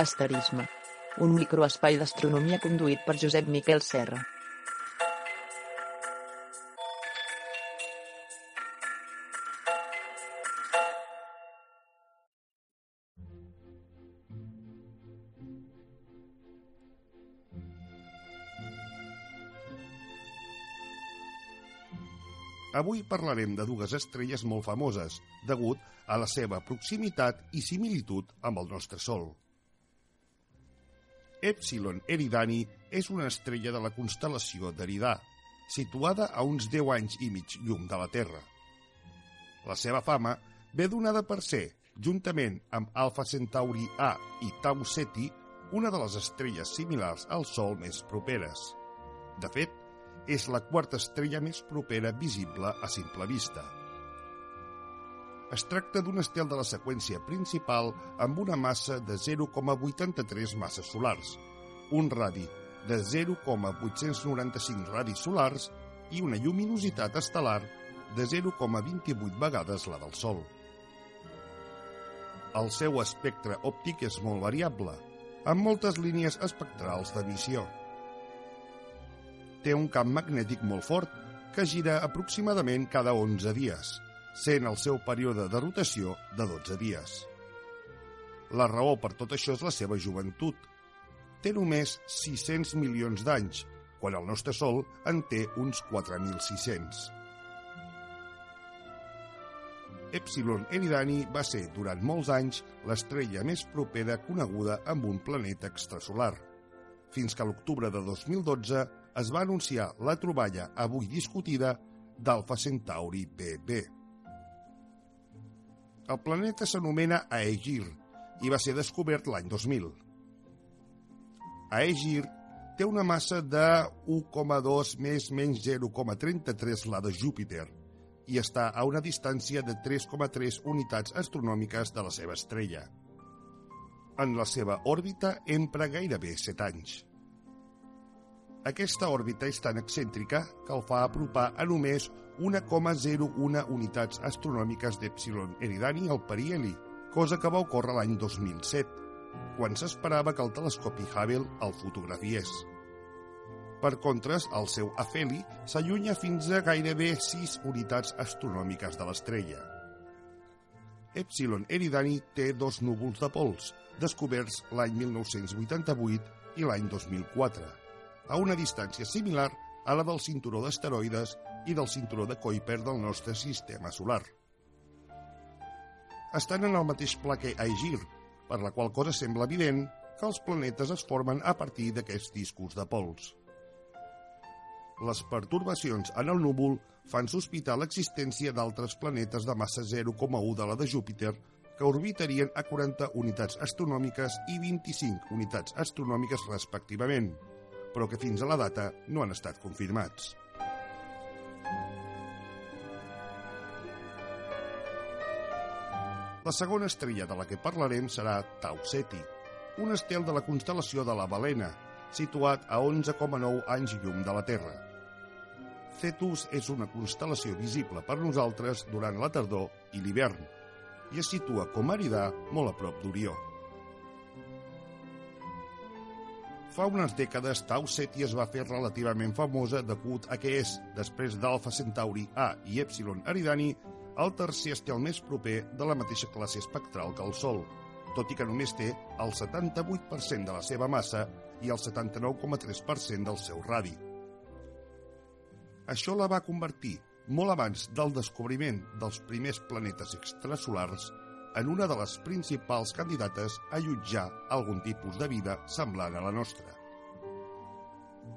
Asterisme. Un microespai d'astronomia conduït per Josep Miquel Serra. Avui parlarem de dues estrelles molt famoses, degut a la seva proximitat i similitud amb el nostre Sol. Epsilon Eridani és una estrella de la constel·lació d'Eridà, situada a uns 10 anys i mig llum de la Terra. La seva fama ve donada per ser, juntament amb Alpha Centauri A i Tau Ceti, una de les estrelles similars al Sol més properes. De fet, és la quarta estrella més propera visible a simple vista. Es tracta d'un estel de la seqüència principal amb una massa de 0,83 masses solars, un radi de 0,895 radis solars i una lluminositat estel·lar de 0,28 vegades la del Sol. El seu espectre òptic és molt variable, amb moltes línies espectrals d'emissió té un camp magnètic molt fort que gira aproximadament cada 11 dies, sent el seu període de rotació de 12 dies. La raó per tot això és la seva joventut. Té només 600 milions d'anys, quan el nostre Sol en té uns 4.600. Epsilon Eridani va ser, durant molts anys, l'estrella més propera coneguda amb un planeta extrasolar, fins que a l'octubre de 2012 es va anunciar la troballa avui discutida d'Alpha Centauri BB. El planeta s'anomena Aegir i va ser descobert l'any 2000. Aegir té una massa de 1,2 més menys 0,33 la de Júpiter i està a una distància de 3,3 unitats astronòmiques de la seva estrella. En la seva òrbita empra gairebé 7 anys. Aquesta òrbita és tan excèntrica que el fa apropar a només 1,01 unitats astronòmiques d'Epsilon Eridani al periheli, cosa que va ocórrer l'any 2007, quan s'esperava que el telescopi Hubble el fotografiés. Per contres, el seu afeli s'allunya fins a gairebé 6 unitats astronòmiques de l'estrella. Epsilon Eridani té dos núvols de pols, descoberts l'any 1988 i l'any 2004, a una distància similar a la del cinturó d'asteroides i del cinturó de Kuiper del nostre sistema solar. Estan en el mateix pla que Aegir, per la qual cosa sembla evident que els planetes es formen a partir d'aquests discos de pols. Les pertorbacions en el núvol fan sospitar l'existència d'altres planetes de massa 0,1 de la de Júpiter que orbitarien a 40 unitats astronòmiques i 25 unitats astronòmiques respectivament, però que fins a la data no han estat confirmats. La segona estrella de la que parlarem serà Tau Ceti, un estel de la constel·lació de la Balena, situat a 11,9 anys llum de la Terra. Cetus és una constel·lació visible per nosaltres durant la tardor i l'hivern i es situa com a Eridà molt a prop d'Orió. Fa unes dècades, Tau Ceti es va fer relativament famosa degut a que és, després d'Alpha Centauri A i Epsilon Eridani, el tercer estel més proper de la mateixa classe espectral que el Sol, tot i que només té el 78% de la seva massa i el 79,3% del seu radi. Això la va convertir, molt abans del descobriment dels primers planetes extrasolars, en una de les principals candidates a jutjar algun tipus de vida semblant a la nostra.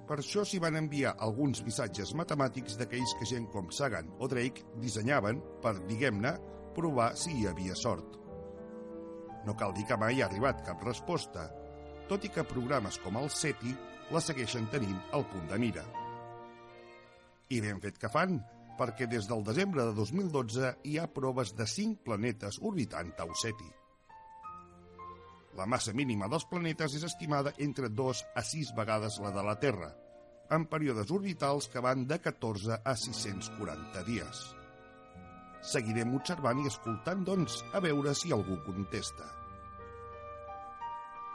Per això s'hi van enviar alguns missatges matemàtics d'aquells que gent com Sagan o Drake dissenyaven per, diguem-ne, provar si hi havia sort. No cal dir que mai ha arribat cap resposta, tot i que programes com el SETI la segueixen tenint al punt de mira. I ben fet que fan, perquè des del desembre de 2012 hi ha proves de 5 planetes orbitant Tau Ceti. La massa mínima dels planetes és estimada entre 2 a 6 vegades la de la Terra, en períodes orbitals que van de 14 a 640 dies. Seguirem observant i escoltant, doncs, a veure si algú contesta.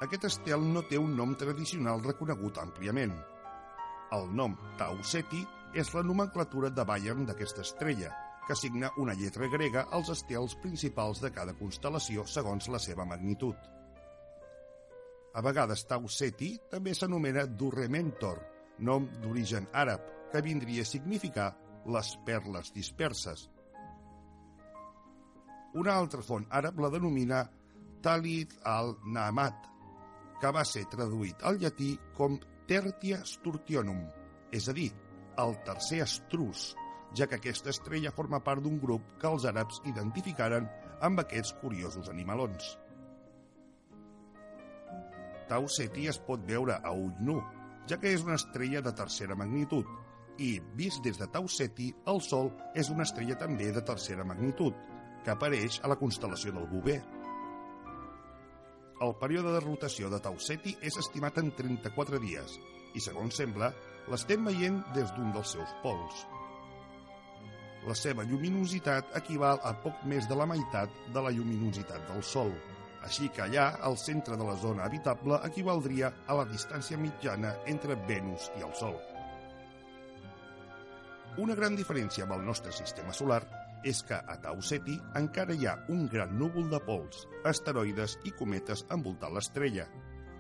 Aquest estel no té un nom tradicional reconegut àmpliament. El nom Tau Ceti és la nomenclatura de Bayern d'aquesta estrella, que assigna una lletra grega als estels principals de cada constel·lació segons la seva magnitud. A vegades Tau Ceti també s'anomena Durrementor, nom d'origen àrab, que vindria a significar les perles disperses. Una altra font àrab la denomina Talit al-Namat, que va ser traduït al llatí com Tertia Sturtionum, és a dir, el tercer estrus, ja que aquesta estrella forma part d'un grup que els àrabs identificaren amb aquests curiosos animalons. Tau Ceti es pot veure a ull nu, ja que és una estrella de tercera magnitud, i, vist des de Tau Ceti, el Sol és una estrella també de tercera magnitud, que apareix a la constel·lació del Bover. El període de rotació de Tau Ceti és estimat en 34 dies, i, segons sembla, l'estem veient des d'un dels seus pols. La seva lluminositat equival a poc més de la meitat de la lluminositat del Sol, així que allà, el centre de la zona habitable equivaldria a la distància mitjana entre Venus i el Sol. Una gran diferència amb el nostre sistema solar és que a Tau Ceti encara hi ha un gran núvol de pols, asteroides i cometes envoltant l'estrella,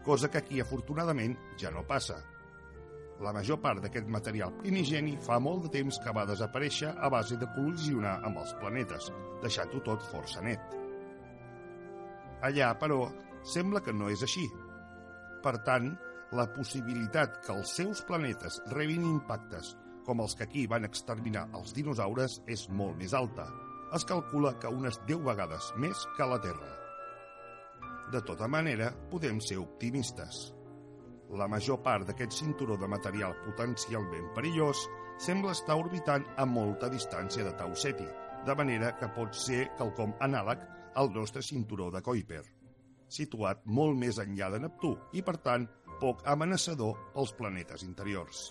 cosa que aquí afortunadament ja no passa. La major part d'aquest material primigeni fa molt de temps que va desaparèixer a base de col·lisionar amb els planetes, deixant-ho tot força net. Allà, però, sembla que no és així. Per tant, la possibilitat que els seus planetes rebin impactes com els que aquí van exterminar els dinosaures és molt més alta. Es calcula que unes 10 vegades més que la Terra. De tota manera, podem ser optimistes. La major part d'aquest cinturó de material potencialment perillós sembla estar orbitant a molta distància de Tau Ceti, de manera que pot ser quelcom anàleg al nostre cinturó de Kuiper, situat molt més enllà de Neptú i, per tant, poc amenaçador pels planetes interiors.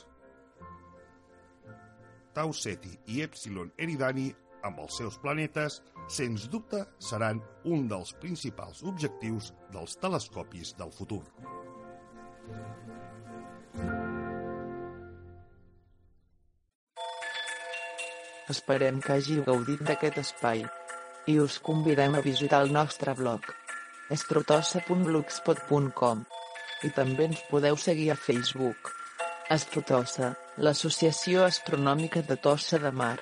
Tau Ceti i Epsilon Eridani, amb els seus planetes, sens dubte seran un dels principals objectius dels telescopis del futur. Esperem que hàgiu gaudit d'aquest espai i us convidem a visitar el nostre blog estrotossa.blogspot.com i també ens podeu seguir a Facebook. Astrotossa, l'Associació Astronòmica de Tossa de Mar.